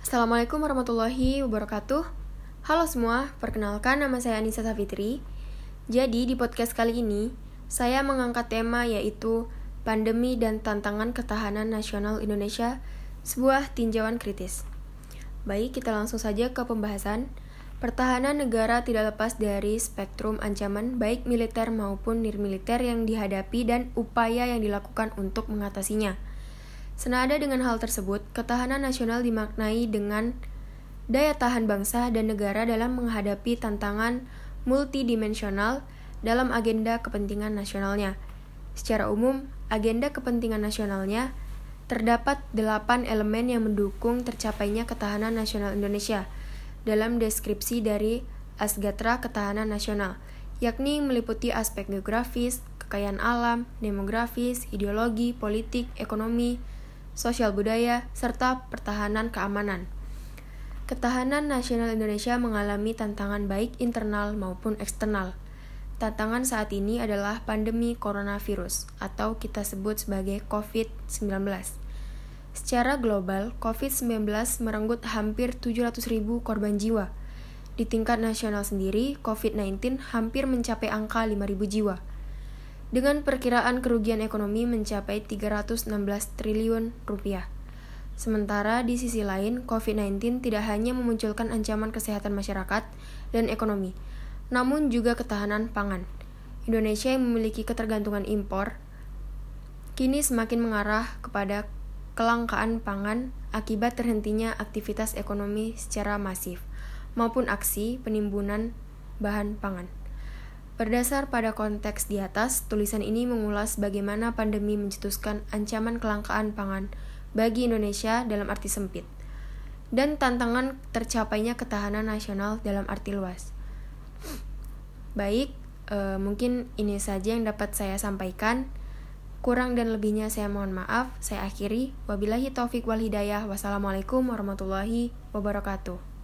Assalamualaikum warahmatullahi wabarakatuh. Halo semua, perkenalkan nama saya Anissa Safitri. Jadi di podcast kali ini, saya mengangkat tema yaitu Pandemi dan Tantangan Ketahanan Nasional Indonesia, sebuah tinjauan kritis. Baik, kita langsung saja ke pembahasan. Pertahanan negara tidak lepas dari spektrum ancaman baik militer maupun nirmiliter yang dihadapi dan upaya yang dilakukan untuk mengatasinya. Senada dengan hal tersebut, ketahanan nasional dimaknai dengan daya tahan bangsa dan negara dalam menghadapi tantangan multidimensional dalam agenda kepentingan nasionalnya. Secara umum, agenda kepentingan nasionalnya terdapat delapan elemen yang mendukung tercapainya ketahanan nasional Indonesia dalam deskripsi dari Asgatra Ketahanan Nasional, yakni meliputi aspek geografis, kekayaan alam, demografis, ideologi, politik, ekonomi, sosial budaya, serta pertahanan keamanan. Ketahanan nasional Indonesia mengalami tantangan baik internal maupun eksternal. Tantangan saat ini adalah pandemi coronavirus atau kita sebut sebagai COVID-19. Secara global, COVID-19 merenggut hampir 700.000 korban jiwa. Di tingkat nasional sendiri, COVID-19 hampir mencapai angka 5.000 jiwa dengan perkiraan kerugian ekonomi mencapai 316 triliun rupiah. Sementara di sisi lain, COVID-19 tidak hanya memunculkan ancaman kesehatan masyarakat dan ekonomi, namun juga ketahanan pangan. Indonesia yang memiliki ketergantungan impor kini semakin mengarah kepada kelangkaan pangan akibat terhentinya aktivitas ekonomi secara masif maupun aksi penimbunan bahan pangan. Berdasar pada konteks di atas, tulisan ini mengulas bagaimana pandemi mencetuskan ancaman kelangkaan pangan bagi Indonesia dalam arti sempit, dan tantangan tercapainya ketahanan nasional dalam arti luas. Baik, e, mungkin ini saja yang dapat saya sampaikan. Kurang dan lebihnya saya mohon maaf. Saya akhiri. Wabillahi taufik wal hidayah. Wassalamualaikum warahmatullahi wabarakatuh.